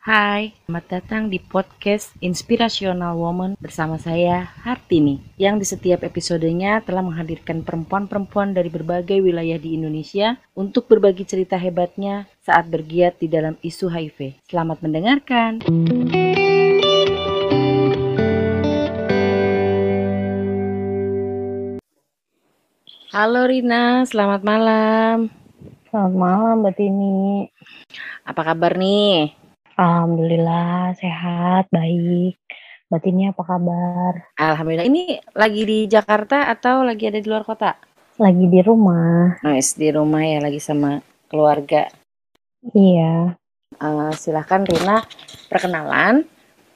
Hai, selamat datang di podcast Inspirational Woman bersama saya Hartini yang di setiap episodenya telah menghadirkan perempuan-perempuan dari berbagai wilayah di Indonesia untuk berbagi cerita hebatnya saat bergiat di dalam isu HIV. Selamat mendengarkan. Halo Rina, selamat malam. Selamat malam Mbak Tini. Apa kabar nih? Alhamdulillah sehat, baik. Tini apa kabar? Alhamdulillah. Ini lagi di Jakarta atau lagi ada di luar kota? Lagi di rumah. Nice, di rumah ya, lagi sama keluarga. Iya. Uh, silahkan Rina perkenalan,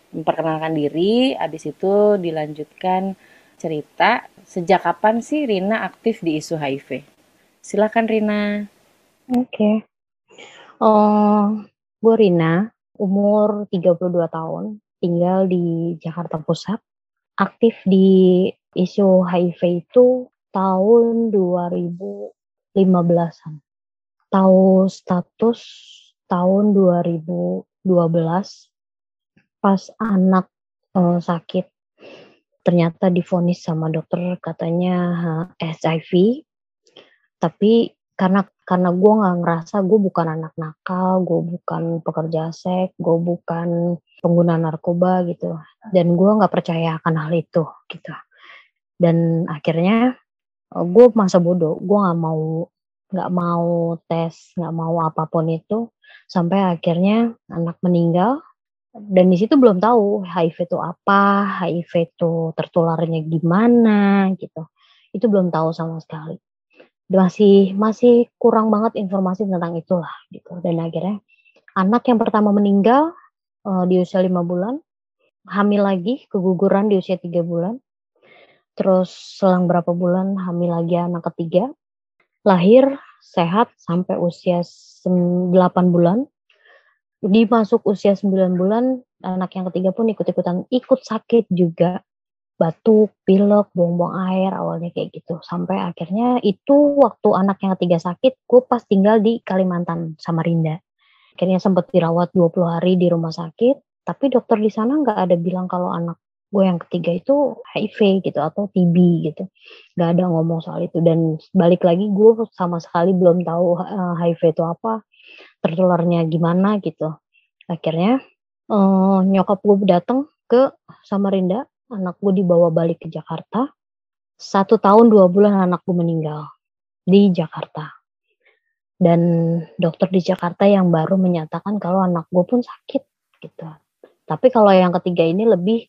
memperkenalkan diri, habis itu dilanjutkan cerita sejak kapan sih Rina aktif di isu HIV. Silahkan Rina. Oke. Okay. Uh, gue Rina, umur 32 tahun, tinggal di Jakarta Pusat. Aktif di isu HIV itu tahun 2015-an. Tahu status tahun 2012 pas anak uh, sakit ternyata difonis sama dokter katanya HIV tapi karena karena gue nggak ngerasa gue bukan anak nakal, gue bukan pekerja seks, gue bukan pengguna narkoba gitu, dan gue nggak percaya akan hal itu gitu. Dan akhirnya eh, gue masa bodoh, gue nggak mau nggak mau tes, nggak mau apa pun itu, sampai akhirnya anak meninggal. Dan di situ belum tahu HIV itu apa, HIV itu tertularnya gimana gitu. Itu belum tahu sama sekali masih masih kurang banget informasi tentang itulah gitu. Dan akhirnya anak yang pertama meninggal uh, di usia lima bulan hamil lagi keguguran di usia tiga bulan. Terus selang berapa bulan hamil lagi anak ketiga. Lahir sehat sampai usia 8 bulan. Di masuk usia 9 bulan anak yang ketiga pun ikut-ikutan ikut sakit juga batuk, pilek, buang-buang air awalnya kayak gitu. Sampai akhirnya itu waktu anak yang ketiga sakit, gue pas tinggal di Kalimantan, Samarinda. Akhirnya sempat dirawat 20 hari di rumah sakit, tapi dokter di sana nggak ada bilang kalau anak gue yang ketiga itu HIV gitu atau TB gitu. Nggak ada ngomong soal itu dan balik lagi gue sama sekali belum tahu uh, eh, HIV itu apa, tertularnya gimana gitu. Akhirnya uh, nyokap gue datang ke Samarinda anak gue dibawa balik ke Jakarta. Satu tahun dua bulan anak gue meninggal di Jakarta. Dan dokter di Jakarta yang baru menyatakan kalau anak gue pun sakit gitu. Tapi kalau yang ketiga ini lebih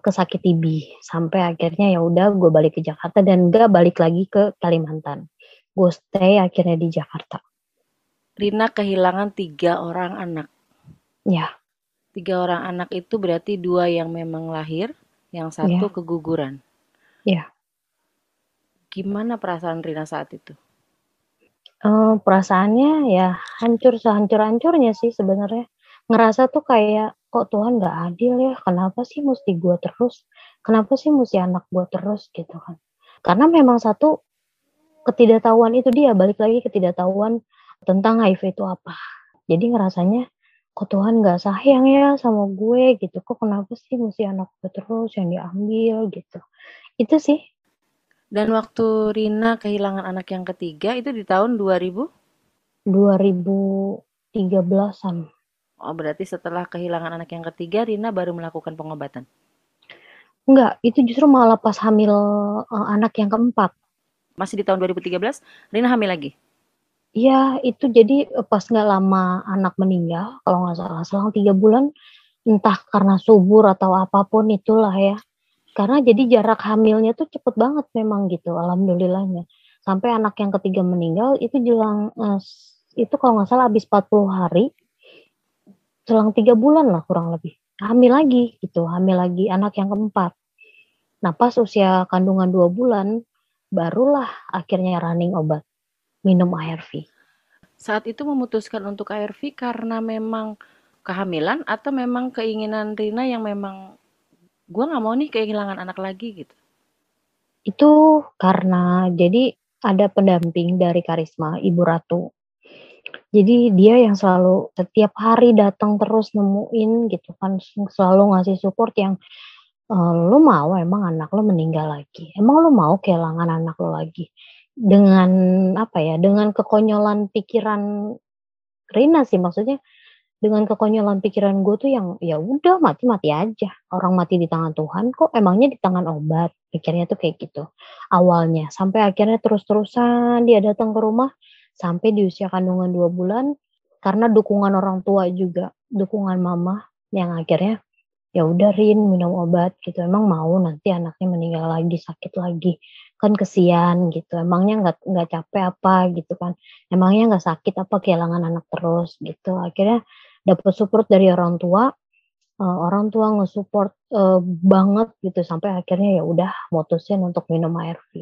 ke sakit TB sampai akhirnya ya udah gue balik ke Jakarta dan gak balik lagi ke Kalimantan. Gue stay akhirnya di Jakarta. Rina kehilangan tiga orang anak. Ya. Tiga orang anak itu berarti dua yang memang lahir, yang satu yeah. keguguran. Iya. Yeah. Gimana perasaan Rina saat itu? Uh, perasaannya ya hancur sehancur-hancurnya sih sebenarnya. Ngerasa tuh kayak kok Tuhan nggak adil ya. Kenapa sih mesti gue terus? Kenapa sih mesti anak gue terus gitu kan? Karena memang satu ketidaktahuan itu dia balik lagi ketidaktahuan tentang HIV itu apa. Jadi ngerasanya kok Tuhan nggak sayang ya sama gue gitu? Kok kenapa sih mesti anak gue terus yang diambil gitu? Itu sih. Dan waktu Rina kehilangan anak yang ketiga itu di tahun 2000 2013an oh berarti setelah kehilangan anak yang ketiga Rina baru melakukan pengobatan? Enggak itu justru malah pas hamil uh, anak yang keempat. Masih di tahun 2013 Rina hamil lagi Iya, itu jadi eh, pas nggak lama anak meninggal, kalau nggak salah selang tiga bulan, entah karena subur atau apa pun itulah ya. Karena jadi jarak hamilnya tuh cepet banget memang gitu, alhamdulillahnya. Sampai anak yang ketiga meninggal itu jelang eh, itu kalau nggak salah habis 40 hari, selang tiga bulan lah kurang lebih. Hamil lagi gitu, hamil lagi anak yang keempat. Nah pas usia kandungan dua bulan, barulah akhirnya running obat minum ARV. Saat itu memutuskan untuk ARV karena memang kehamilan atau memang keinginan Rina yang memang gue nggak mau nih kehilangan anak lagi gitu? Itu karena jadi ada pendamping dari Karisma, Ibu Ratu. Jadi dia yang selalu setiap hari datang terus nemuin gitu kan, selalu ngasih support yang, eee, "Lu mau emang anak lu meninggal lagi? Emang lu mau kehilangan anak lu lagi?" Dengan apa ya, dengan kekonyolan pikiran Rina sih maksudnya, dengan kekonyolan pikiran gue tuh yang, ya udah mati-mati aja, orang mati di tangan Tuhan kok emangnya di tangan obat, pikirnya tuh kayak gitu, awalnya. Sampai akhirnya terus-terusan dia datang ke rumah, sampai di usia kandungan 2 bulan, karena dukungan orang tua juga, dukungan mama, yang akhirnya, "Ya udah Rin minum obat," gitu, "emang mau nanti anaknya meninggal lagi, sakit lagi, kan kesian," gitu, "emangnya nggak nggak capek apa," gitu kan, "emangnya nggak sakit apa kehilangan anak terus," gitu. Akhirnya dapet support dari orang tua, eee, orang tua nge-support, eee, banget gitu sampai akhirnya ya udah mutusin untuk minum ARV.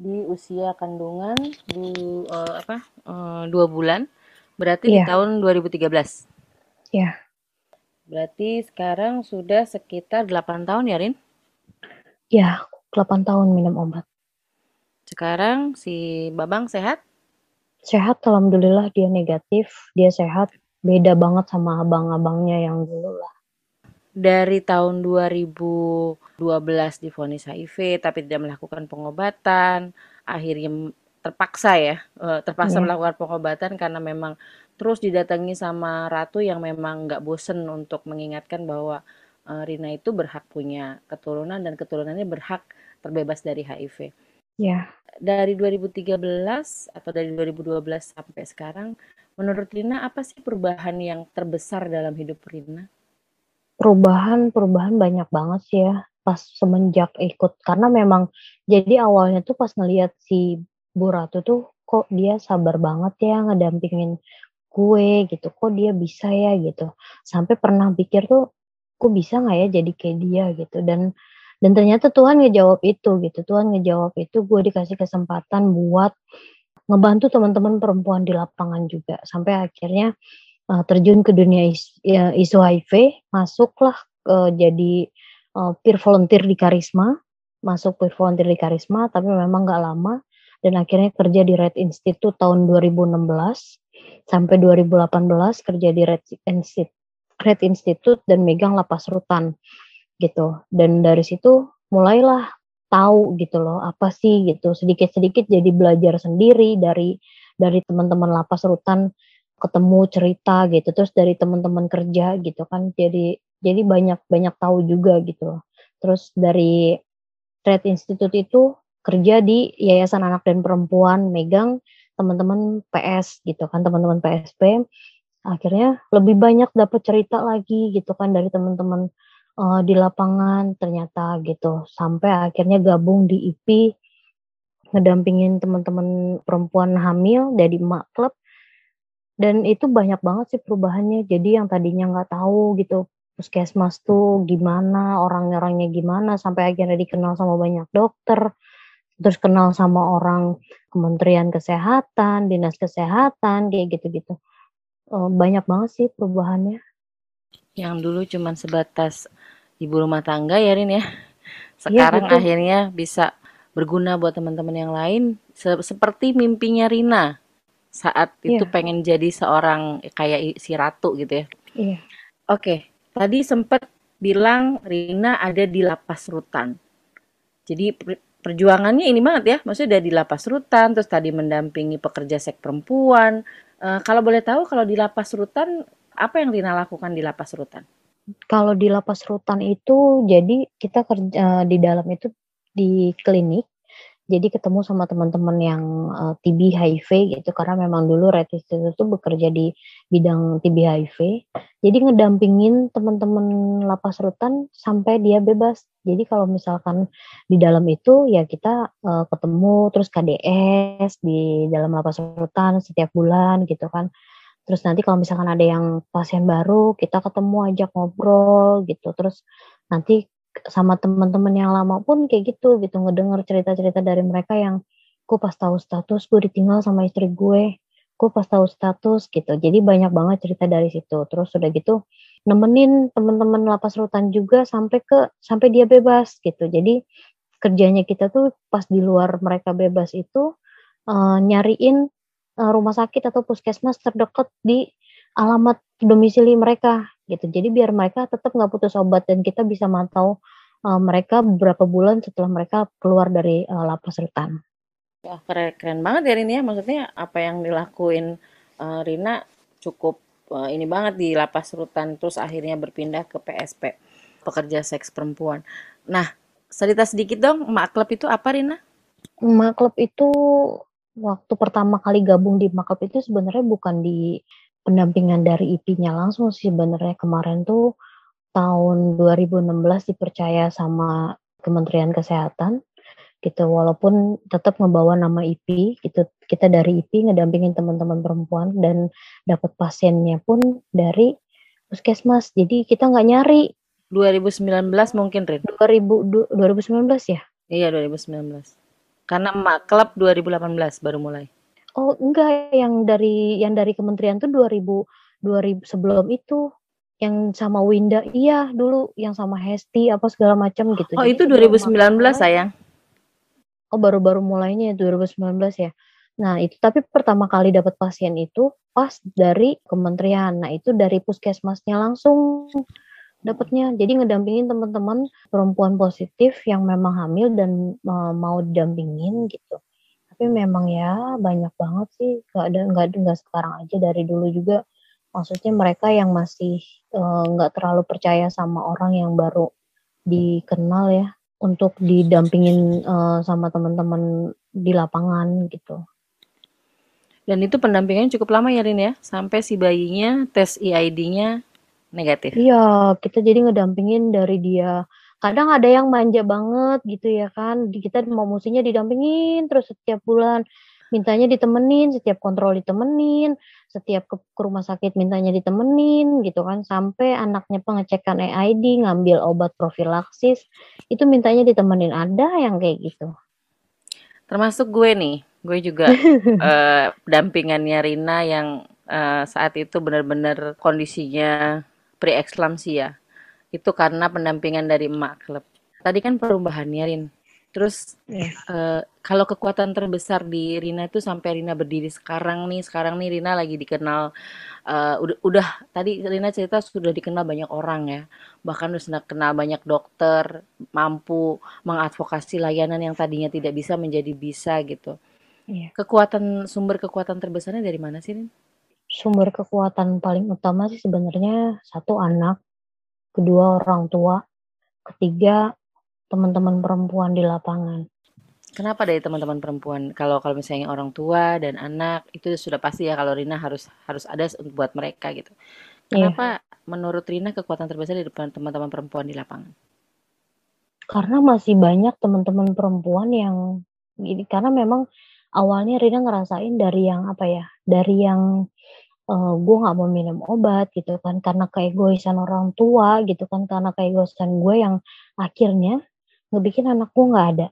Di usia kandungan du eee, apa, eee, 2 bulan, berarti di Iya. tahun 2013? Iya. Berarti sekarang sudah sekitar 8 tahun ya, Rin? Iya, 8 tahun minum obat. Sekarang si Babang sehat? Sehat alhamdulillah dia negatif, dia sehat, beda banget sama abang-abangnya yang dulu lah. Dari tahun 2012 divonis HIV tapi tidak melakukan pengobatan, akhirnya terpaksa ya, eee, terpaksa Iya. melakukan pengobatan karena memang terus didatangi sama ratu yang memang nggak bosen untuk mengingatkan bahwa, eee, Rina itu berhak punya keturunan dan keturunannya berhak terbebas dari HIV. Iya. Dari 2013 atau dari 2012 sampai sekarang, menurut Rina apa sih perubahan yang terbesar dalam hidup Rina? Perubahan perubahan banyak banget sih ya, pas semenjak ikut karena memang jadi awalnya tuh pas ngelihat si Bu Ratu tuh, kok dia sabar banget ya ngedampingin gue gitu, kok dia bisa ya gitu. Sampai pernah pikir tuh, kok bisa nggak ya jadi kayak dia gitu dan dan ternyata Tuhan ngejawab itu gitu, Tuhan ngejawab itu, gue dikasih kesempatan buat ngebantu teman-teman perempuan di lapangan juga. Sampai akhirnya, eee, terjun ke dunia is ya isu HIV, masuklah, eee, jadi, eee, peer volunteer di Karisma, masuk peer volunteer di Karisma, tapi memang nggak lama. Dan akhirnya kerja di Red Institute tahun 2016, sampai 2018 kerja di Red Insti Red Institute dan megang lapas rutan, gitu. Dan dari situ mulailah tahu gitu loh, apa sih gitu, sedikit-sedikit jadi belajar sendiri dari dari teman-teman lapas rutan, ketemu cerita gitu, terus dari teman-teman kerja gitu kan, jadi jadi banyak banyak tahu juga gitu loh. Terus dari Red Institute itu kerja di Yayasan Anak dan Perempuan, megang teman-teman PS gitu kan, teman-teman PSP. Akhirnya lebih banyak dapat cerita lagi gitu kan dari teman-teman, eee, di lapangan ternyata gitu, sampai akhirnya gabung di IPI, ngedampingin teman-teman perempuan hamil dari Emak Klub. Dan itu banyak banget sih perubahannya, jadi yang tadinya nggak tahu gitu, puskesmas tuh gimana, orang-orangnya gimana, sampai akhirnya dikenal sama banyak dokter, terus kenal sama orang Kementerian Kesehatan, Dinas Kesehatan, kayak gitu-gitu. Eee, banyak banget sih perubahannya. Yang dulu cuman sebatas ibu rumah tangga ya, Rin, ya. Iya, Sekarang betul. akhirnya bisa berguna buat teman-teman yang lain, se seperti mimpinya Rina, saat itu Iya. pengen jadi seorang kayak si ratu gitu ya. Iya. Oke, tadi sempet bilang Rina ada di lapas rutan. Jadi per perjuangannya ini banget ya, maksudnya udah di lapas rutan, terus tadi mendampingi pekerja seks perempuan. Eee, kalau boleh tahu kalau di lapas rutan, apa yang Rina lakukan di lapas rutan? Kalau di lapas rutan itu, jadi kita kerja di dalam itu di klinik, jadi ketemu sama teman-teman yang, eee, TB HIV gitu, karena memang dulu Institute itu bekerja di bidang TB HIV. Jadi ngedampingin teman-teman lapas rutan sampai dia bebas. Jadi kalau misalkan di dalam itu, ya kita, eee, ketemu, terus KDS di dalam lapas rutan setiap bulan gitu kan. Terus nanti kalau misalkan ada yang pasien baru, kita ketemu, ajak ngobrol gitu. Terus nanti sama teman-teman yang lama pun kayak gitu gitu, ngedenger cerita-cerita dari mereka yang, "Gue pas tahu status gue ditinggal sama istri gue, gue pas tahu status," gitu. Jadi banyak banget cerita dari situ. Terus udah gitu nemenin teman-teman lapas rutan juga sampai ke sampai dia bebas gitu. Jadi kerjanya kita tuh pas di luar mereka bebas itu, eee, nyariin uh, rumah sakit atau puskesmas terdekat di alamat domisili mereka gitu. Jadi biar mereka tetap nggak putus obat dan kita bisa mantau uh, mereka beberapa bulan setelah mereka keluar dari uh, lapas rutan. Wah keren, keren banget ya Rina ya. Maksudnya apa yang dilakuin uh, Rina cukup uh, ini banget di lapas rutan terus akhirnya berpindah ke PSP pekerja seks perempuan. Nah cerita sedikit dong Mak Klub itu apa Rina? Mak Klub itu waktu pertama kali gabung di Mak Klub itu sebenarnya bukan di pendampingan dari IP-nya langsung sih sebenarnya. Kemarin tuh tahun 2016 dipercaya sama Kementerian Kesehatan gitu. Walaupun tetap membawa nama IP gitu. Kita dari IP ngedampingin teman-teman perempuan dan dapat pasiennya pun dari puskesmas. Jadi kita nggak nyari. 2019 mungkin Rin? 2000 2019 ya? Iya 2019 karena emak klub 2018 baru mulai. Oh enggak. Yang dari yang dari kementerian tuh 2000 2000 sebelum itu. Yang sama Winda iya dulu. Yang sama Hesti apa segala macam gitu. Oh Jadi itu 2019 sayang. Oh baru-baru mulainya 2019 ya. Nah, itu tapi pertama kali dapat pasien itu pas dari kementerian. Nah, itu dari puskesmasnya langsung dapatnya. Jadi ngedampingin teman-teman perempuan positif yang memang hamil dan uh, mau didampingin gitu. Tapi memang ya banyak banget sih, nggak ada nggak nggak sekarang aja dari dulu juga. Maksudnya mereka yang masih nggak uh, terlalu percaya sama orang yang baru dikenal ya untuk didampingin uh, sama teman-teman di lapangan gitu. Dan itu pendampingannya cukup lama ya Rin ya, sampai si bayinya tes EID-nya negatif. Iya, kita jadi ngedampingin dari dia. Kadang ada yang manja banget gitu ya kan, kita mau musinya didampingin terus setiap bulan mintanya ditemenin, setiap kontrol ditemenin, setiap ke, ke rumah sakit mintanya ditemenin gitu kan, sampai anaknya pengecekan EID, ngambil obat profilaksis, itu mintanya ditemenin. Ada yang kayak gitu. Termasuk gue nih, gue juga uh, dampingannya Rina yang uh, saat itu benar-benar kondisinya pre-eklamsia. Itu karena pendampingan dari emak klub. Tadi kan perubahannya Rin, Terus yeah. Iya. uh, kalau kekuatan terbesar di Rina itu sampai Rina berdiri sekarang nih, sekarang nih Rina lagi dikenal uh, udah, udah tadi Rina cerita sudah dikenal banyak orang ya. Bahkan sudah kenal banyak dokter, mampu mengadvokasi layanan yang tadinya tidak bisa menjadi bisa gitu. Yeah. Kekuatan sumber kekuatan terbesarnya dari mana sih, Rin? Sumber kekuatan paling utama sih sebenarnya satu anak, kedua orang tua, ketiga teman-teman perempuan di lapangan. Kenapa dari teman-teman perempuan? Kalau kalau misalnya orang tua dan anak itu sudah pasti ya kalau Rina harus harus ada buat mereka gitu. Kenapa yeah. menurut Rina kekuatan terbesar di depan teman-teman perempuan di lapangan? Karena masih banyak teman-teman perempuan yang gini karena memang awalnya Rina ngerasain dari yang apa ya? Dari yang uh, gue nggak mau minum obat gitu kan karena keegoisan orang tua gitu kan karena keegoisan gue yang akhirnya ngebikin anakku nggak ada.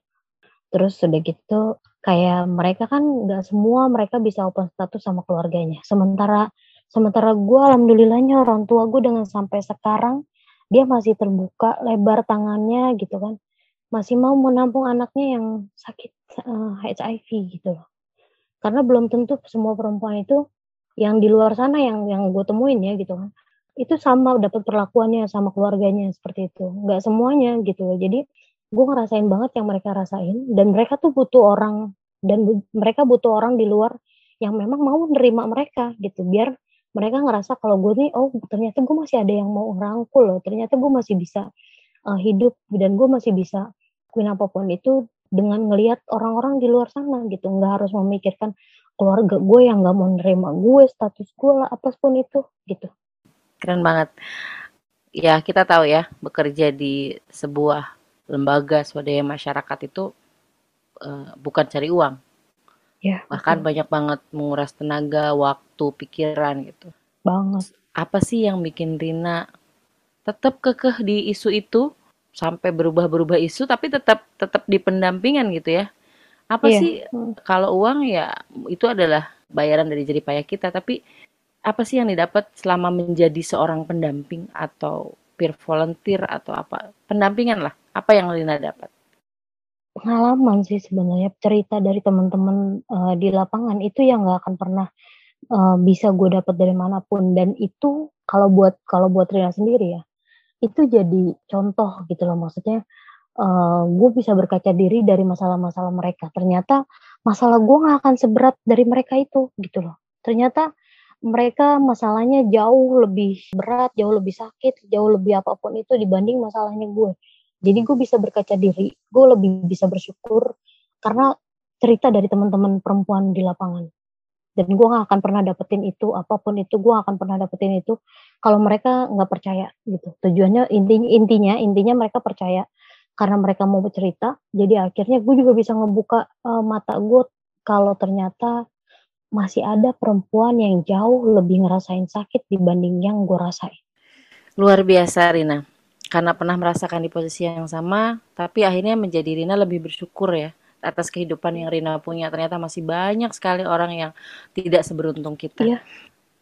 Terus udah gitu kayak mereka kan nggak semua mereka bisa open status sama keluarganya. Sementara sementara gue alhamdulillahnya orang tua gue dengan sampai sekarang dia masih terbuka lebar tangannya gitu kan. Masih mau menampung anaknya yang sakit uh, eh, HIV gitu loh. Karena belum tentu semua perempuan itu yang di luar sana yang yang gue temuin ya gitu kan. Itu sama dapat perlakuannya sama keluarganya seperti itu. Nggak semuanya gitu. Jadi gue ngerasain banget yang mereka rasain. Dan mereka tuh butuh orang dan bu, mereka butuh orang di luar yang memang mau menerima mereka gitu. Biar mereka ngerasa kalau gue nih oh ternyata gue masih ada yang mau ngerangkul loh. Ternyata gue masih bisa uh, hidup dan gue masih bisa lakuin apa pun itu dengan ngelihat orang-orang di luar sana gitu. Nggak harus memikirkan keluarga gue yang nggak mau nerima gue status gue lah apa pun itu gitu keren banget ya kita tahu ya bekerja di sebuah lembaga swadaya masyarakat itu uh, bukan cari uang. Ya, Bahkan betul. banyak banget menguras tenaga, waktu, pikiran gitu. Banget. Apa sih yang bikin Rina tetap kekeh di isu itu sampai berubah-berubah isu tapi tetap tetap di pendampingan gitu ya? Apa yeah. sih hmm. kalau uang ya itu adalah bayaran dari jerih payah kita. Tapi apa sih yang didapat selama menjadi seorang pendamping atau peer volunteer atau apa? Pendampingan lah. Apa yang Lina dapat? Pengalaman sih sebenarnya, cerita dari teman-teman, eee, di lapangan itu yang nggak akan pernah, eee, bisa gue dapat dari mana pun. Dan itu kalau buat kalau buat Rina sendiri ya, itu jadi contoh gitu loh. Maksudnya, eee, gue bisa berkaca diri dari masalah-masalah mereka, ternyata masalah gue nggak akan seberat dari mereka itu, gitu loh. Ternyata mereka masalahnya jauh lebih berat, jauh lebih sakit, jauh lebih apa pun itu dibanding masalahnya gue. Jadi gue bisa berkaca diri, gue lebih bisa bersyukur karena cerita dari teman-teman perempuan di lapangan. Dan gue gak akan pernah dapetin itu, apa pun itu gue akan pernah dapetin itu kalau mereka nggak percaya gitu. Tujuannya intinya intinya intinya mereka percaya karena mereka mau bercerita. Jadi akhirnya gue juga bisa ngebuka uh, mata gue kalau ternyata masih ada perempuan yang jauh lebih ngerasain sakit dibanding yang gue rasain. Luar biasa Rina karena pernah merasakan di posisi yang sama, tapi akhirnya menjadi Rina lebih bersyukur ya atas kehidupan yang Rina punya. Ternyata masih banyak sekali orang yang tidak seberuntung kita. Iya.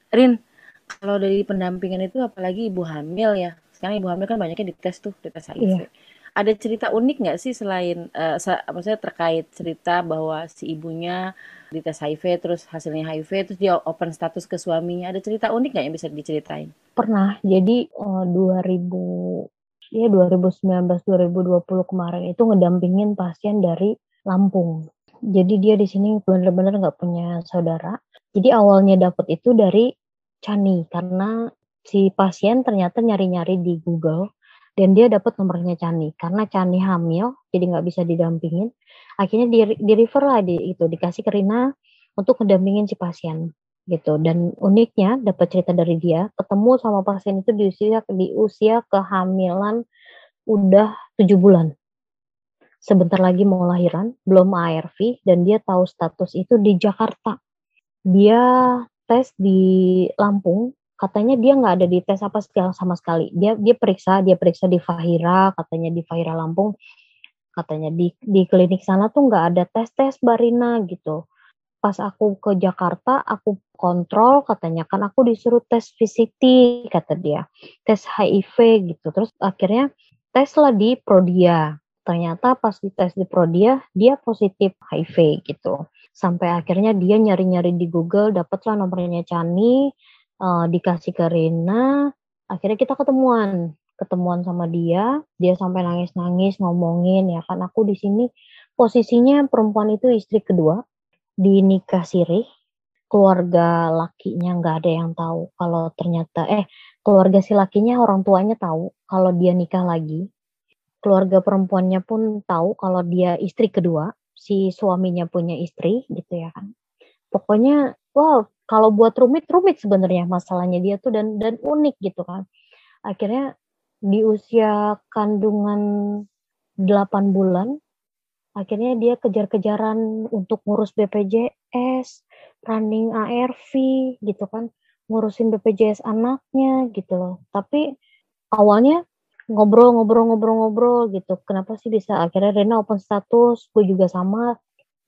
Rin, kalau dari pendampingan itu apalagi ibu hamil ya. Sekarang ibu hamil kan banyaknya dites tuh, dites HIV. Iya. Ada cerita unik nggak sih selain uh, maksudnya terkait cerita bahwa si ibunya dites HIV terus hasilnya HIV terus dia open status ke suaminya ada cerita unik nggak yang bisa diceritain? Pernah. Jadi uh, 2000 ya 2019-2020 kemarin itu ngedampingin pasien dari Lampung. Jadi dia di sini benar-benar nggak punya saudara. Jadi awalnya dapat itu dari Chani karena si pasien ternyata nyari-nyari di Google dan dia dapat nomornya Chani karena Chani hamil jadi nggak bisa didampingin. Akhirnya di, di refer lah di itu dikasih ke Rina untuk ngedampingin si pasien gitu. Dan uniknya dapat cerita dari dia ketemu sama pasien itu di usia di usia kehamilan udah tujuh bulan. Sebentar lagi mau lahiran belum ARV dan dia tahu status itu di Jakarta. Dia tes di Lampung katanya dia nggak ada di tes apa segala sama sekali. Dia dia periksa dia periksa di Fahira katanya di Fahira Lampung. Katanya di di klinik sana tuh nggak ada tes tes Barina gitu. Pas aku ke Jakarta aku kontrol katanya kan aku disuruh tes VCT kata dia. Tes HIV gitu. Terus akhirnya tes lah di Prodia. Ternyata pas dites di Prodia dia positif HIV gitu. Sampai akhirnya dia nyari-nyari di Google dapatlah nomornya Chani uh, dikasih ke Rina akhirnya kita ketemuan. Ketemuan sama dia dia sampai nangis-nangis ngomongin ya kan aku di sini. Posisinya perempuan itu istri kedua di nikah sirih. Keluarga lakinya nggak ada yang tahu kalau ternyata eh keluarga si lakinya orang tuanya tahu kalau dia nikah lagi. Keluarga perempuannya pun tahu kalau dia istri kedua si suaminya punya istri gitu ya kan. Pokoknya wow kalau buat rumit rumit sebenarnya masalahnya. Dia tuh dan dan unik gitu kan. Akhirnya di usia kandungan 8 bulan akhirnya dia kejar-kejaran untuk ngurus BPJS, running ARV gitu kan, ngurusin BPJS anaknya gitu loh. Tapi awalnya ngobrol-ngobrol-ngobrol-ngobrol gitu. Kenapa sih bisa? Akhirnya Rena open status, gue juga sama,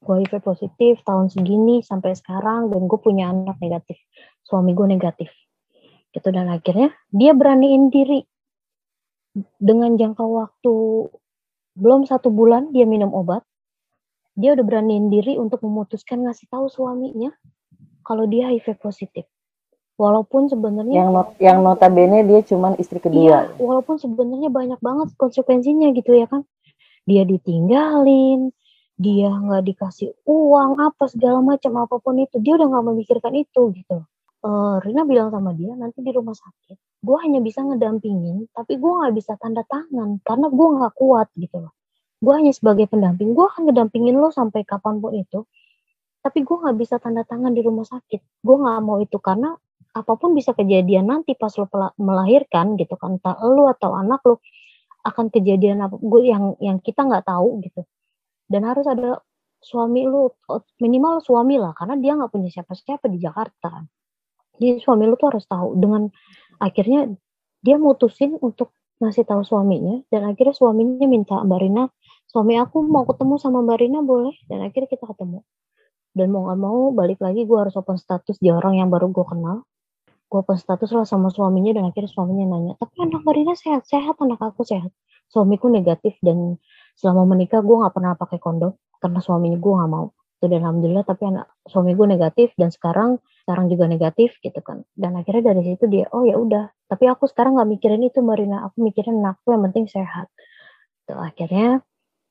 gue HIV positif tahun segini sampai sekarang dan gue punya anak negatif, suami gue negatif. Gitu dan akhirnya dia beraniin diri dengan jangka waktu belum satu bulan dia minum obat, dia udah beraniin diri untuk memutuskan ngasih tahu suaminya kalau dia HIV positif. Walaupun sebenarnya yang not, yang notabene dia cuman istri kedua. Iya, walaupun sebenarnya banyak banget konsekuensinya gitu ya kan. Dia ditinggalin, dia nggak dikasih uang apa segala macam apa pun itu, dia udah nggak memikirkan itu gitu. Uh, Rina bilang sama dia nanti di rumah sakit gue hanya bisa ngedampingin tapi gue nggak bisa tanda tangan karena gue nggak kuat gitu loh. Gue hanya sebagai pendamping gue akan ngedampingin lo sampai kapan pun itu tapi gue nggak bisa tanda tangan di rumah sakit. Gue nggak mau itu karena apa pun bisa kejadian nanti pas lo melahirkan gitu kan. Entah lo atau anak lo akan kejadian apa gue yang yang kita nggak tahu gitu dan harus ada suami lo minimal suami lah karena dia nggak punya siapa-siapa di Jakarta. Jadi suami lo tuh harus tahu. Dengan akhirnya dia mutusin untuk ngasih tahu suaminya dan akhirnya suaminya minta Mbak Rina suami aku mau ketemu sama Mbak Rina boleh? Dan akhirnya kita ketemu. Dan mau gak mau balik lagi gue harus open status di orang yang baru gue kenal. Gue open status lah sama suaminya dan akhirnya suaminya nanya tapi anak Mbak Rina sehat sehat anak aku sehat. Suamiku negatif dan selama menikah gue nggak pernah pakai kondom karena suaminya gue nggak mau. Itu dan alhamdulillah tapi anak suami gue negatif dan sekarang sekarang juga negatif gitu kan. Dan akhirnya dari situ dia oh ya udah. Tapi aku sekarang nggak mikirin itu Marina aku mikirin anakku yang penting sehat. Tuh akhirnya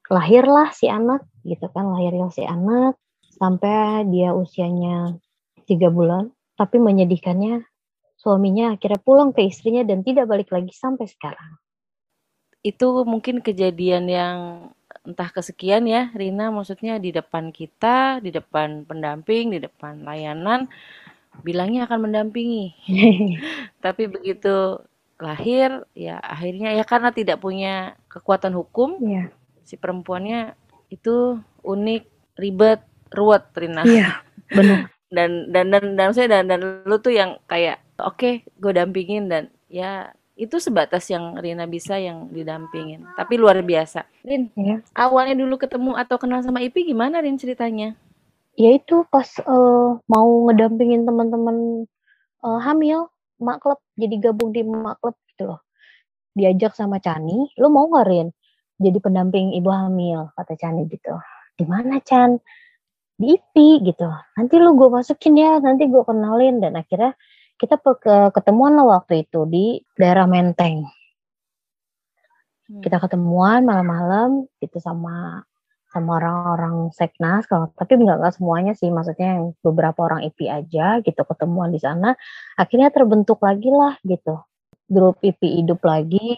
lahirlah si anak gitu kan. Lahirlah si anak sampai dia usianya tiga bulan. Tapi menyedihkannya suaminya akhirnya pulang ke istrinya dan tidak balik lagi sampai sekarang itu mungkin kejadian yang entah kesekian ya Rina. Maksudnya di depan kita di depan pendamping di depan layanan bilangnya akan mendampingi. Tapi begitu lahir ya akhirnya ya karena tidak punya kekuatan hukum yeah. si perempuannya itu unik ribet ruwet Rina. Iya benar. Dan dan dan dan saya dan dan lu tuh yang kayak oke okay, gue dampingin dan ya itu sebatas yang Rina bisa yang didampingin. Tapi luar biasa. Rin ya. awalnya dulu ketemu atau kenal sama Ipi gimana Rin ceritanya? Ya itu pas uh, mau ngedampingin teman-teman uh, hamil mak klub. Jadi gabung di mak klub gitu loh. Diajak sama Chani lo mau nggak Rin? Jadi pendamping ibu hamil kata Chani gitu. Di mana Chan? Di IPI gitu. Nanti lu gue masukin ya nanti gue kenalin. Dan akhirnya kita ke ketemuan lah waktu itu di daerah Menteng. Hmm. Kita ketemuan malam-malam gitu sama sama orang-orang seknas kalau tapi nggak nggak semuanya sih maksudnya yang beberapa orang IP aja gitu ketemuan di sana akhirnya terbentuk lagi lah gitu grup IP hidup lagi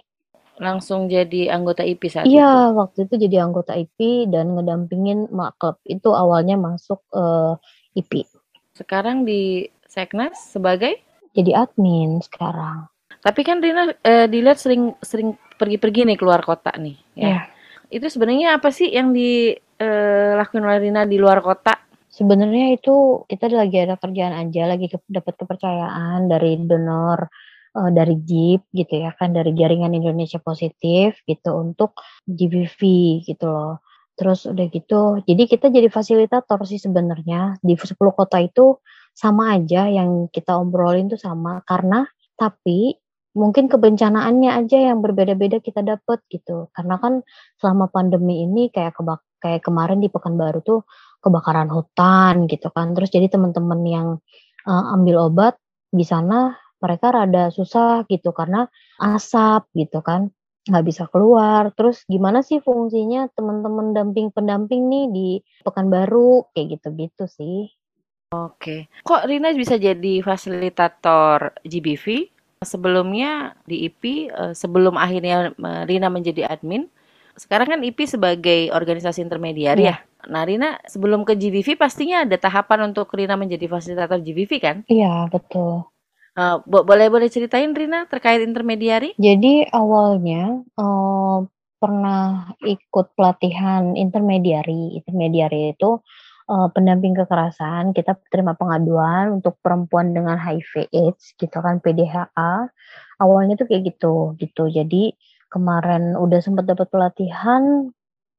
langsung jadi anggota IP saat iya, itu? waktu itu jadi anggota IP dan ngedampingin mak klub itu awalnya masuk uh, eh, IP. Sekarang di Seknas sebagai? Jadi admin sekarang. Tapi kan Rina eh, dilihat sering sering pergi-pergi nih keluar kota nih. Ya. Yeah. Itu sebenarnya apa sih yang dilakukan eh, oleh Rina di luar kota? Sebenarnya itu kita lagi ada kerjaan aja, lagi ke, dapat kepercayaan dari donor uh, dari JIP gitu ya kan dari Jaringan Indonesia Positif gitu untuk GBV gitu loh. Terus udah gitu, jadi kita jadi fasilitator sih sebenarnya di 10 kota itu sama aja yang kita obrolin tuh sama. Karena tapi mungkin kebencanaannya aja yang berbeda-beda kita dapat gitu. Karena kan selama pandemi ini kayak kebak kayak kemarin di Pekanbaru tuh kebakaran hutan gitu kan. Terus jadi teman-teman yang uh, ambil obat di sana mereka rada susah gitu karena asap gitu kan. Nggak bisa keluar. Terus gimana sih fungsinya teman-teman damping pendamping nih di Pekanbaru? Kayak gitu-gitu sih Oke. Kok Rina bisa jadi fasilitator GBV? Sebelumnya di IP, eh, sebelum akhirnya eh, Rina menjadi admin, sekarang kan IP sebagai organisasi intermediari ya. ya. Nah, Rina sebelum ke GBV pastinya ada tahapan untuk Rina menjadi fasilitator GBV kan? Iya, betul. Uh, boleh boleh ceritain Rina terkait intermediari? Jadi awalnya uh, pernah ikut pelatihan intermediari. Intermediari itu uh, pendamping kekerasan, kita terima pengaduan untuk perempuan dengan HIV AIDS gitu kan PDHA. Awalnya tuh kayak gitu gitu. Jadi kemarin udah sempat dapat pelatihan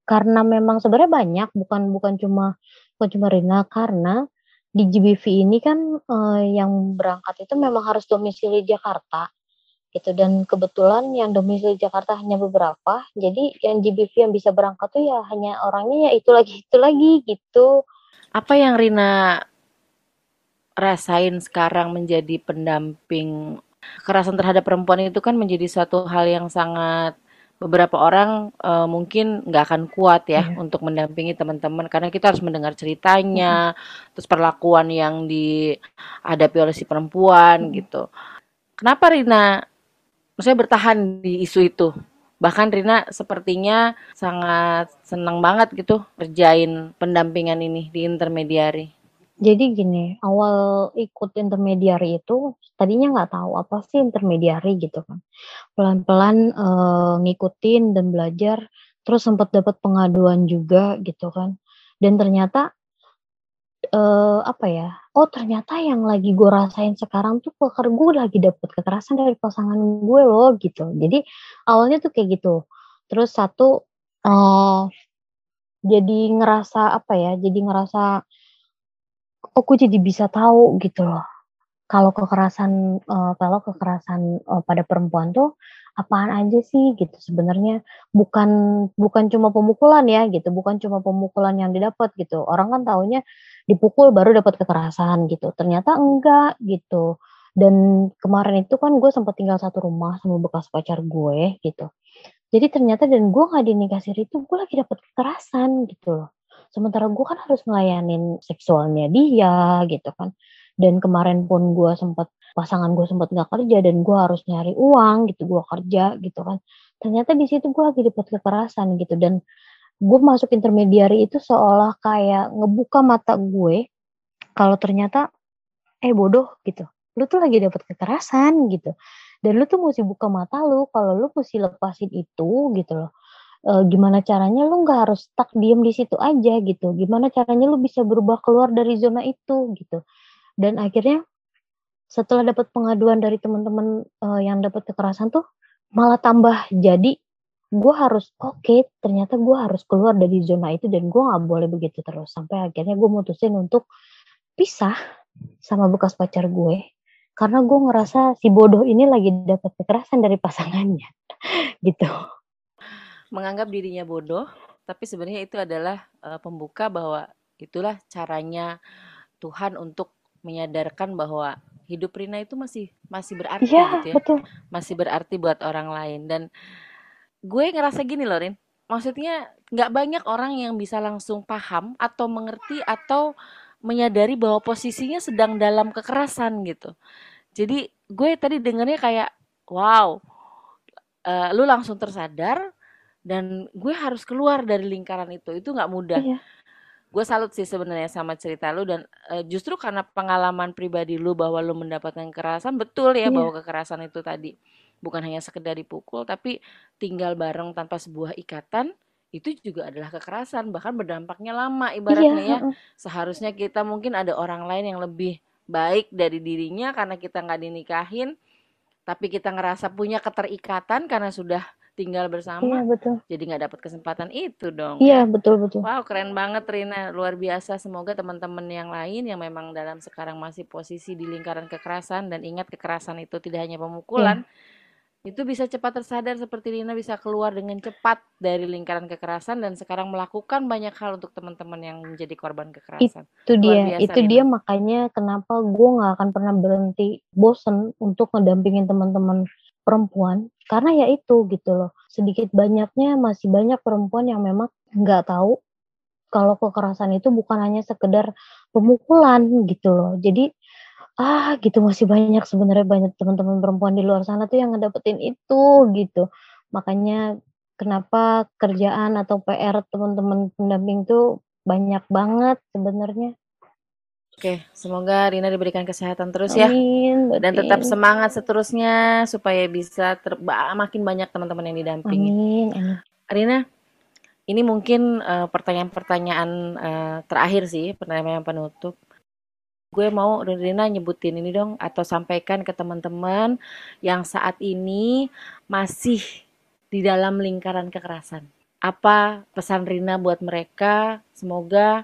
karena memang sebenarnya banyak bukan bukan cuma bukan cuma Rina karena di GBV ini kan uh, yang berangkat itu memang harus domisili Jakarta gitu dan kebetulan yang domisili Jakarta hanya beberapa jadi yang GBV yang bisa berangkat tuh ya hanya orangnya ya itu lagi itu lagi gitu apa yang Rina rasain sekarang menjadi pendamping kekerasan terhadap perempuan itu kan menjadi suatu hal yang sangat beberapa orang uh, mungkin nggak akan kuat ya yeah. untuk mendampingi teman-teman karena kita harus mendengar ceritanya, mm. terus perlakuan yang dihadapi oleh si perempuan mm. gitu. Kenapa Rina, maksudnya bertahan di isu itu? Bahkan Rina sepertinya sangat senang banget gitu kerjain pendampingan ini di intermediari. Jadi gini, awal ikut intermediari itu tadinya nggak tahu apa sih intermediari gitu kan. Pelan-pelan e, ngikutin dan belajar, terus sempat dapat pengaduan juga gitu kan. Dan ternyata uh, apa ya, oh ternyata yang lagi gue rasain sekarang tuh peker gue lagi dapet kekerasan dari pasangan gue loh gitu. Jadi awalnya tuh kayak gitu. Terus satu uh, jadi ngerasa apa ya, jadi ngerasa oh gue jadi bisa tahu gitu loh. Kalau kekerasan uh, kalau kekerasan uh, pada perempuan tuh apaan aja sih gitu sebenarnya bukan bukan cuma pemukulan ya gitu bukan cuma pemukulan yang didapat gitu orang kan taunya dipukul baru dapat kekerasan gitu. Ternyata enggak gitu. Dan kemarin itu kan gue sempat tinggal satu rumah sama bekas pacar gue gitu. Jadi ternyata dan gue nggak dinikah siri itu gue lagi dapat kekerasan gitu loh. Sementara gue kan harus ngelayanin seksualnya dia gitu kan. Dan kemarin pun gue sempat pasangan gue sempat nggak kerja dan gue harus nyari uang gitu gue kerja gitu kan. Ternyata di situ gue lagi dapat kekerasan gitu. Dan gue masuk intermediari itu seolah kayak ngebuka mata gue kalau ternyata eh bodoh gitu. Lu tuh lagi dapat kekerasan gitu. Dan lu tuh mesti buka mata lu kalau lu mesti lepasin itu gitu loh. E, gimana caranya lu nggak harus stuck diem di situ aja gitu. Gimana caranya lu bisa berubah keluar dari zona itu gitu. Dan akhirnya setelah dapat pengaduan dari teman-teman uh, yang dapat kekerasan tuh malah tambah jadi gue harus oke okay, ternyata gue harus keluar dari zona itu dan gue nggak boleh begitu terus sampai akhirnya gue mutusin untuk pisah sama bekas pacar gue karena gue ngerasa si bodoh ini lagi dapat kekerasan dari pasangannya gitu menganggap dirinya bodoh tapi sebenarnya itu adalah uh, pembuka bahwa itulah caranya Tuhan untuk menyadarkan bahwa hidup Rina itu masih masih berarti ya, gitu ya. Betul. Masih berarti buat orang lain dan gue ngerasa gini loh Rin. Maksudnya nggak banyak orang yang bisa langsung paham atau mengerti atau menyadari bahwa posisinya sedang dalam kekerasan gitu. Jadi gue tadi dengarnya kayak wow, uh, lu langsung tersadar dan gue harus keluar dari lingkaran itu. Itu nggak mudah. Iya gue salut sih sebenarnya sama cerita lu dan uh, justru karena pengalaman pribadi lu bahwa lu mendapatkan kekerasan betul ya yeah. bahwa kekerasan itu tadi bukan hanya sekedar dipukul tapi tinggal bareng tanpa sebuah ikatan itu juga adalah kekerasan bahkan berdampaknya lama ibaratnya yeah. ya seharusnya kita mungkin ada orang lain yang lebih baik dari dirinya karena kita nggak dinikahin tapi kita ngerasa punya keterikatan karena sudah tinggal bersama. Iya betul. Jadi nggak dapat kesempatan itu dong. Iya kan? betul betul. Wow keren banget Rina, luar biasa. Semoga teman-teman yang lain yang memang dalam sekarang masih posisi di lingkaran kekerasan dan ingat kekerasan itu tidak hanya pemukulan. Iya. Itu bisa cepat tersadar seperti Rina bisa keluar dengan cepat dari lingkaran kekerasan dan sekarang melakukan banyak hal untuk teman-teman yang menjadi korban kekerasan. Itu dia, biasa, itu Rina. dia makanya kenapa gue nggak akan pernah berhenti bosen untuk ngedampingin teman-teman perempuan. Karena ya itu gitu loh. Sedikit banyaknya masih banyak perempuan yang memang nggak tahu kalau kekerasan itu bukan hanya sekedar pemukulan gitu loh. Jadi ah gitu masih banyak sebenarnya banyak teman-teman perempuan di luar sana tuh yang ngedapetin itu gitu. Makanya kenapa kerjaan atau PR teman-teman pendamping tuh banyak banget sebenarnya Oke, semoga Rina diberikan kesehatan terus ya. Amin, dan tetap semangat seterusnya supaya bisa ter makin banyak teman-teman yang didampingi. Amin, amin. Rina, ini mungkin uh, pertanyaan-pertanyaan uh, terakhir sih, pertanyaan penutup. Gue mau Rina nyebutin ini dong atau sampaikan ke teman-teman yang saat ini masih di dalam lingkaran kekerasan. Apa pesan Rina buat mereka? Semoga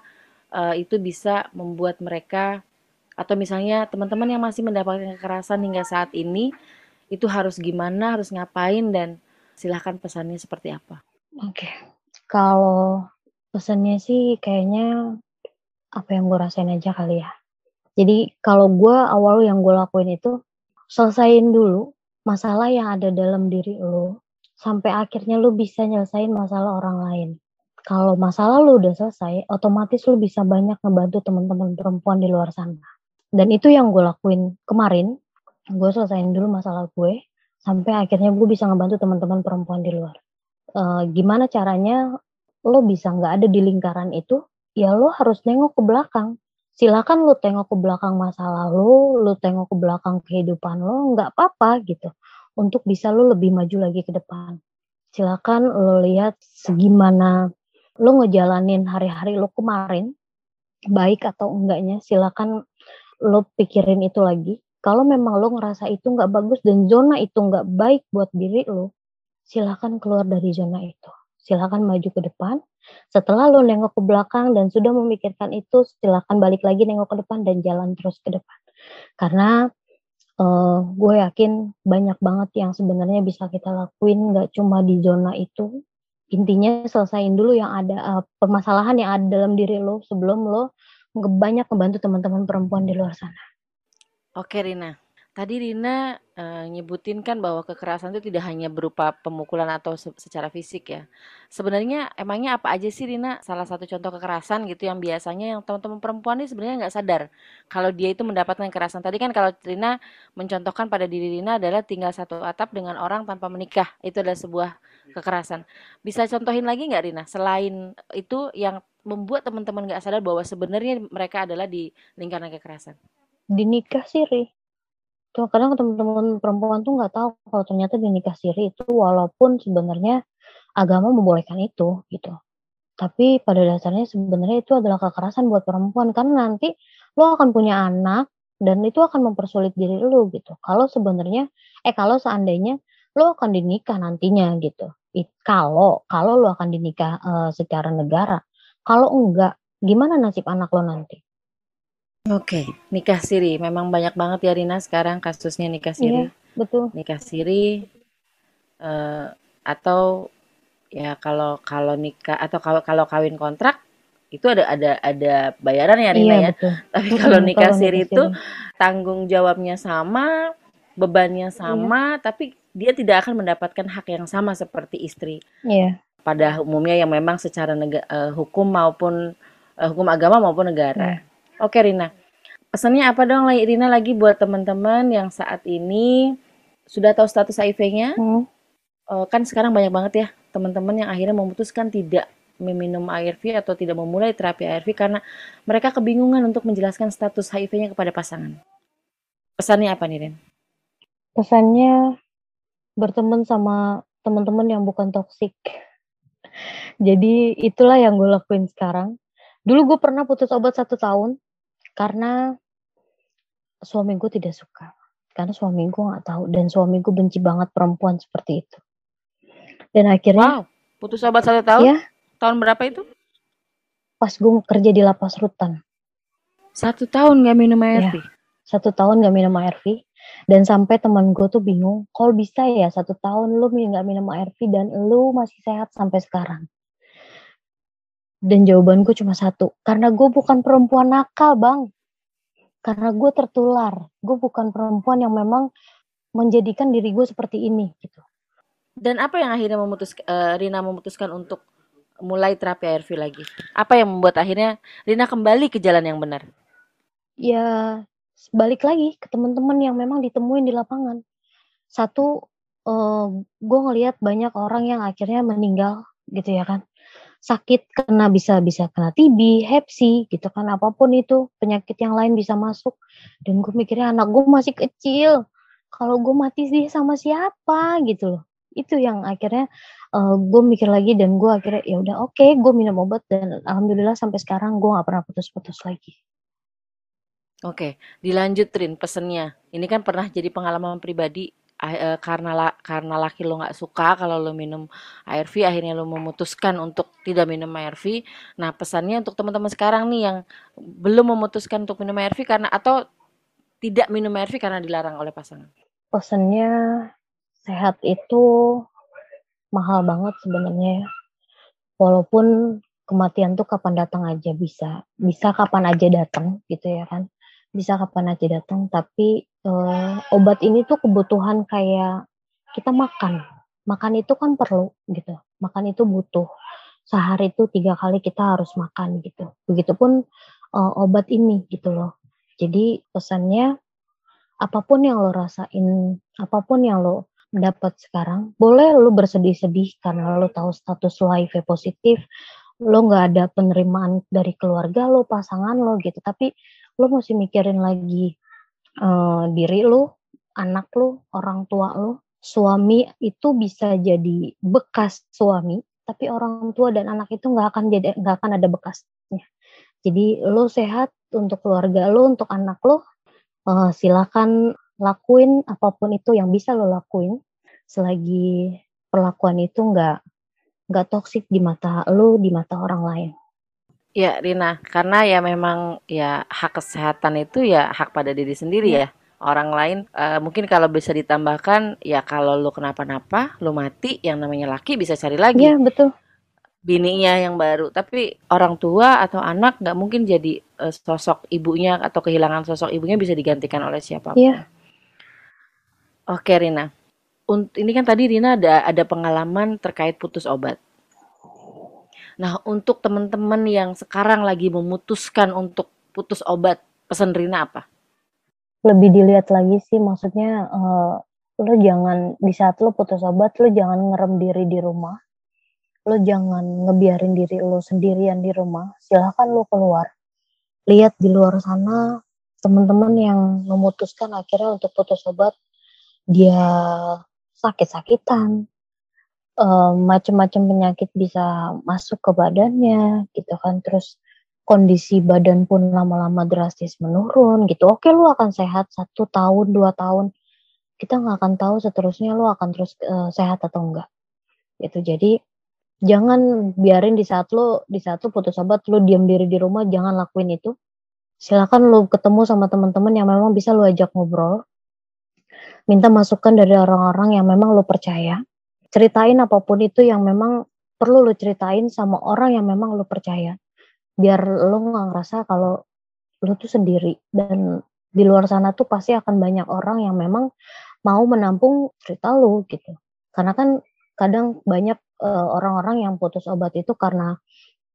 uh, itu bisa membuat mereka atau misalnya teman-teman yang masih mendapatkan kekerasan hingga saat ini itu harus gimana, harus ngapain dan silahkan pesannya seperti apa? Oke, okay. kalau pesannya sih kayaknya apa yang gue rasain aja kali ya. Jadi kalau gue awal yang gue lakuin itu selesaiin dulu masalah yang ada dalam diri lo sampai akhirnya lo bisa nyelesain masalah orang lain kalau masalah lu udah selesai, otomatis lu bisa banyak ngebantu teman-teman perempuan di luar sana. Dan itu yang gue lakuin kemarin, gue selesaiin dulu masalah gue, sampai akhirnya gue bisa ngebantu teman-teman perempuan di luar. E, gimana caranya lo bisa nggak ada di lingkaran itu? Ya lo harus nengok ke belakang. Silakan lo tengok ke belakang masalah lo, lo tengok ke belakang kehidupan lo, nggak apa-apa gitu. Untuk bisa lo lebih maju lagi ke depan. Silakan lo lihat segimana lo ngejalanin hari-hari lo kemarin baik atau enggaknya silakan lo pikirin itu lagi. Kalau memang lo ngerasa itu nggak bagus dan zona itu nggak baik buat diri lo silakan keluar dari zona itu. Silakan maju ke depan. Setelah lo nengok ke belakang dan sudah memikirkan itu silakan balik lagi nengok ke depan dan jalan terus ke depan. Karena uh, gue yakin banyak banget yang sebenarnya bisa kita lakuin nggak cuma di zona itu intinya selesaiin dulu yang ada uh, permasalahan yang ada dalam diri lo sebelum lo banyak membantu teman-teman perempuan di luar sana. Oke Rina, Tadi Rina uh, nyebutin kan bahwa kekerasan itu tidak hanya berupa pemukulan atau se secara fisik ya. Sebenarnya emangnya apa aja sih Rina salah satu contoh kekerasan gitu yang biasanya yang teman-teman perempuan ini sebenarnya nggak sadar kalau dia itu mendapatkan kekerasan. Tadi kan kalau Rina mencontohkan pada diri Rina adalah tinggal satu atap dengan orang tanpa menikah. Itu adalah sebuah kekerasan. Bisa contohin lagi nggak Rina? Selain itu yang membuat teman-teman nggak sadar bahwa sebenarnya mereka adalah di lingkaran kekerasan. Di nikah sih, Ri Tuh kadang teman-teman perempuan tuh nggak tahu kalau ternyata di nikah siri itu walaupun sebenarnya agama membolehkan itu gitu. Tapi pada dasarnya sebenarnya itu adalah kekerasan buat perempuan karena nanti lo akan punya anak dan itu akan mempersulit diri lo gitu. Kalau sebenarnya eh kalau seandainya lo akan dinikah nantinya gitu. It, kalau kalau lo akan dinikah uh, secara negara. Kalau enggak, gimana nasib anak lo nanti? Oke, nikah siri. Memang banyak banget ya Rina sekarang kasusnya nikah siri. Iya, betul. Nikah siri uh, atau ya kalau kalau nikah atau kalau kalau kawin kontrak itu ada ada ada bayaran ya Rina iya, ya. Betul. Tapi kalau nikah kalau siri itu tanggung jawabnya sama, bebannya iya. sama, iya. tapi dia tidak akan mendapatkan hak yang sama seperti istri. Iya. Pada umumnya yang memang secara nega, uh, hukum maupun uh, hukum agama maupun negara. Iya. Oke Rina, pesannya apa dong Rina lagi buat teman-teman yang saat ini sudah tahu status HIV-nya? Hmm. Uh, kan sekarang banyak banget ya teman-teman yang akhirnya memutuskan tidak meminum ARV atau tidak memulai terapi ARV karena mereka kebingungan untuk menjelaskan status HIV-nya kepada pasangan. Pesannya apa nih, Rin? Pesannya berteman sama teman-teman yang bukan toksik. Jadi itulah yang gue lakuin sekarang. Dulu gue pernah putus obat satu tahun karena suami gue tidak suka. Karena suami gue nggak tahu dan suami gue benci banget perempuan seperti itu. Dan akhirnya Wow, putus obat satu tahun? Ya. Tahun berapa itu? Pas gue kerja di lapas rutan. Satu tahun gak minum ARV? Ya, satu tahun gak minum ARV. Dan sampai teman gue tuh bingung, kalau bisa ya satu tahun lu gak minum ARV dan lu masih sehat sampai sekarang. Dan jawabanku cuma satu, karena gue bukan perempuan nakal bang. Karena gue tertular, gue bukan perempuan yang memang menjadikan diri gue seperti ini gitu. Dan apa yang akhirnya memutus uh, Rina memutuskan untuk mulai terapi ARV lagi? Apa yang membuat akhirnya Rina kembali ke jalan yang benar? Ya balik lagi ke teman-teman yang memang ditemuin di lapangan. Satu, uh, gue ngelihat banyak orang yang akhirnya meninggal gitu ya kan sakit kena bisa bisa kena TB, Hep C gitu kan apa pun itu penyakit yang lain bisa masuk dan gue mikirnya anak gue masih kecil kalau gue mati sih sama siapa gitu loh itu yang akhirnya uh, gue mikir lagi dan gue akhirnya ya udah oke okay, gue minum obat dan alhamdulillah sampai sekarang gue gak pernah putus-putus lagi. Oke, dilanjut Rin pesennya. Ini kan pernah jadi pengalaman pribadi uh, karena la karena laki lo nggak suka kalau lo minum ARV akhirnya lo memutuskan untuk tidak minum ARV. Nah, pesannya untuk teman-teman sekarang nih yang belum memutuskan untuk minum ARV karena atau tidak minum ARV karena dilarang oleh pasangan. Pesannya sehat itu mahal banget sebenarnya. Ya. Walaupun kematian tuh kapan datang aja bisa, bisa kapan aja datang gitu ya kan bisa kapan aja datang tapi uh, obat ini tuh kebutuhan kayak kita makan. Makan itu kan perlu gitu. Makan itu butuh. Sehari itu tiga kali kita harus makan gitu. Begitupun uh, obat ini gitu loh. Jadi pesannya apa pun yang lo rasain apa pun yang lo dapat sekarang boleh lo bersedih-sedih karena lo tahu status lo HIV positif lo nggak ada penerimaan dari keluarga lo pasangan lo gitu. Tapi lo mesti mikirin lagi uh, diri lo, anak lo, orang tua lo. Suami itu bisa jadi bekas suami, tapi orang tua dan anak itu nggak akan jadi nggak akan ada bekasnya. Jadi lo sehat untuk keluarga lo, untuk anak lo, uh, silakan lakuin apa pun itu yang bisa lo lakuin selagi perlakuan itu nggak nggak toksik di mata lo, di mata orang lain. Ya, Rina, karena ya memang ya hak kesehatan itu ya hak pada diri sendiri ya. ya. orang lain uh, mungkin kalau bisa ditambahkan ya kalau lu kenapa-napa lu mati yang namanya laki bisa cari lagi. Iya betul. Bininya yang baru. Tapi orang tua atau anak nggak mungkin jadi uh, sosok ibunya atau kehilangan sosok ibunya bisa digantikan oleh siapa pun. Iya. Oke Rina. Unt ini kan tadi Rina ada ada pengalaman terkait putus obat nah untuk teman-teman yang sekarang lagi memutuskan untuk putus obat pesan Rina apa? Lebih dilihat lagi sih maksudnya uh, lo jangan di saat lo putus obat lo jangan ngerem diri di rumah. Lo jangan ngebiarin diri lo sendirian di rumah. Silahkan lo keluar. Lihat di luar sana teman-teman yang memutuskan akhirnya untuk putus obat dia sakit-sakitan uh, macam-macam penyakit bisa masuk ke badannya gitu kan terus kondisi badan pun lama-lama drastis menurun gitu. Oke, lu akan sehat satu tahun, dua tahun. Kita nggak akan tahu seterusnya lu akan terus uh, sehat atau enggak. Gitu. Jadi jangan biarin di saat lu di saat lu putus obat lu diam diri di rumah, jangan lakuin itu. Silakan lu ketemu sama teman-teman yang memang bisa lu ajak ngobrol. Minta masukan dari orang-orang yang memang lu percaya. Ceritain apa pun itu yang memang perlu lu ceritain sama orang yang memang lu percaya. Biar lo nggak ngerasa kalau lo tuh sendiri. Dan di luar sana tuh pasti akan banyak orang yang memang mau menampung cerita lo gitu. Karena kan kadang banyak uh, orang-orang yang putus obat itu karena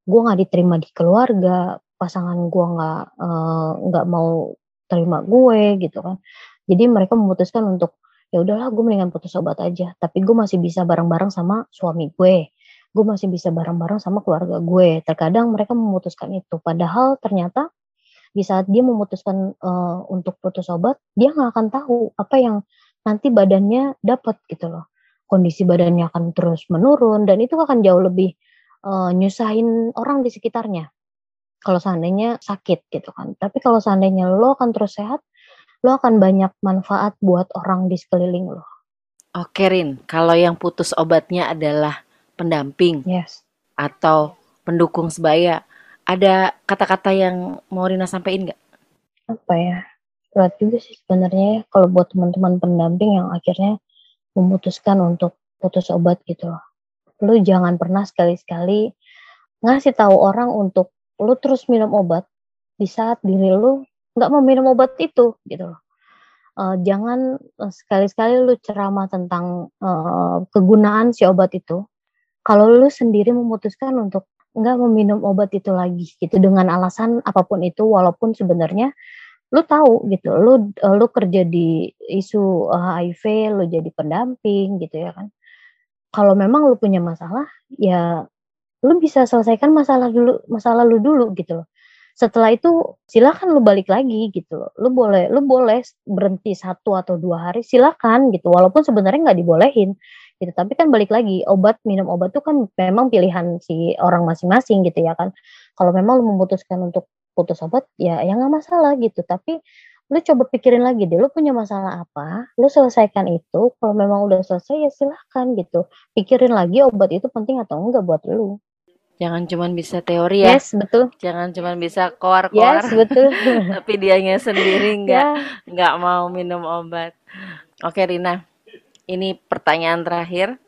gue nggak diterima di keluarga pasangan gue nggak uh, nggak mau terima gue gitu kan. Jadi mereka memutuskan untuk ya udahlah gue mendingan putus obat aja tapi gue masih bisa bareng-bareng sama suami gue gue masih bisa bareng-bareng sama keluarga gue. Terkadang mereka memutuskan itu, padahal ternyata di saat dia memutuskan uh, untuk putus obat, dia nggak akan tahu apa yang nanti badannya dapat gitu loh. Kondisi badannya akan terus menurun dan itu akan jauh lebih uh, nyusahin orang di sekitarnya. Kalau seandainya sakit gitu kan. Tapi kalau seandainya lo akan terus sehat, lo akan banyak manfaat buat orang di sekeliling lo. Oke Rin, kalau yang putus obatnya adalah pendamping yes. atau pendukung sebaya. Ada kata-kata yang mau Rina sampaikan nggak? Apa ya? Berat juga sih sebenarnya ya, kalau buat teman-teman pendamping yang akhirnya memutuskan untuk putus obat gitu. Lu jangan pernah sekali-sekali ngasih tahu orang untuk lu terus minum obat di saat diri lu nggak mau minum obat itu gitu loh. Uh, jangan uh, sekali-sekali lu ceramah tentang uh, kegunaan si obat itu kalau lu sendiri memutuskan untuk nggak meminum obat itu lagi gitu dengan alasan apa pun itu walaupun sebenarnya lu tahu gitu lu lu kerja di isu HIV lu jadi pendamping gitu ya kan kalau memang lu punya masalah ya lu bisa selesaikan masalah dulu masalah lu dulu gitu loh setelah itu silakan lu balik lagi gitu loh lu boleh lu boleh berhenti satu atau dua hari silakan gitu walaupun sebenarnya nggak dibolehin gitu. Tapi kan balik lagi obat minum obat itu kan memang pilihan si orang masing-masing gitu ya kan. Kalau memang lu memutuskan untuk putus obat ya ya nggak masalah gitu. Tapi lu coba pikirin lagi deh, lu punya masalah apa, lu selesaikan itu. Kalau memang udah selesai ya silahkan gitu. Pikirin lagi obat itu penting atau enggak buat lu. Jangan cuma bisa teori ya. Yes, betul. Jangan cuma bisa koar-koar. Yes, betul. tapi dianya sendiri nggak yeah. nggak mau minum obat. Oke, Rina ini pertanyaan terakhir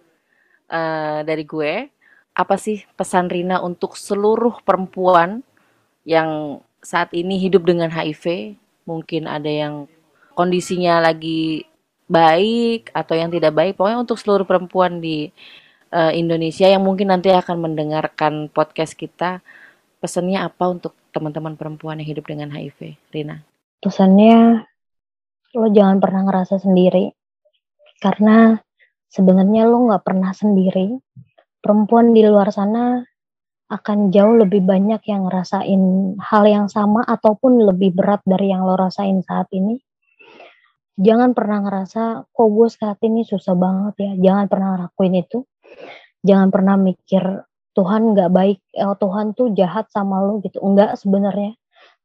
uh, dari gue. Apa sih pesan Rina untuk seluruh perempuan yang saat ini hidup dengan HIV? Mungkin ada yang kondisinya lagi baik atau yang tidak baik. Pokoknya untuk seluruh perempuan di uh, Indonesia yang mungkin nanti akan mendengarkan podcast kita, pesannya apa untuk teman-teman perempuan yang hidup dengan HIV, Rina? Pesannya lo jangan pernah ngerasa sendiri karena sebenarnya lo nggak pernah sendiri. Perempuan di luar sana akan jauh lebih banyak yang ngerasain hal yang sama ataupun lebih berat dari yang lo rasain saat ini. Jangan pernah ngerasa, kok gue saat ini susah banget ya. Jangan pernah ngelakuin itu. Jangan pernah mikir, Tuhan nggak baik, eh, Tuhan tuh jahat sama lo gitu. Enggak sebenarnya.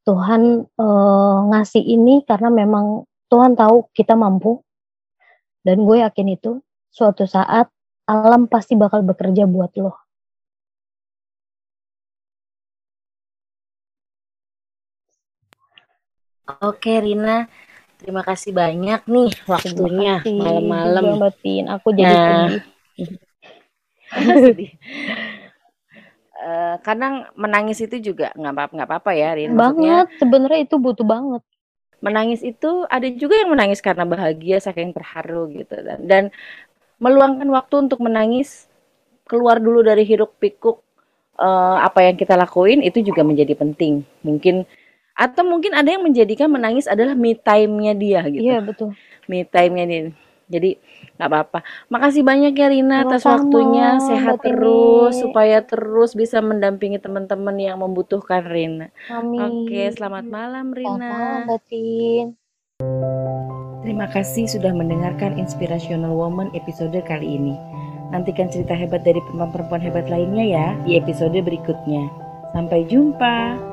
Tuhan eh, ngasih ini karena memang Tuhan tahu kita mampu, dan gue yakin itu suatu saat alam pasti bakal bekerja buat lo. Oke Rina, Terima kasih banyak nih waktunya malam-malam. Aku jadi nah. sedih. uh, kadang menangis itu juga nggak apa nggak apa-apa ya, Rin. Maksudnya, banget, sebenarnya itu butuh banget. Menangis itu ada juga yang menangis karena bahagia saking terharu gitu dan, dan meluangkan waktu untuk menangis keluar dulu dari hiruk pikuk uh, apa yang kita lakuin itu juga menjadi penting. Mungkin atau mungkin ada yang menjadikan menangis adalah me time-nya dia gitu. Iya, betul. Me time-nya dia. Jadi nggak apa-apa. Makasih banyak ya Rina atas waktunya. Sehat terus ini. supaya terus bisa mendampingi teman-teman yang membutuhkan Rina. Amin. Oke, selamat malam Rina. Selamat malam, Terima kasih sudah mendengarkan Inspirational Woman episode kali ini. Nantikan cerita hebat dari perempuan-perempuan hebat lainnya ya di episode berikutnya. Sampai jumpa.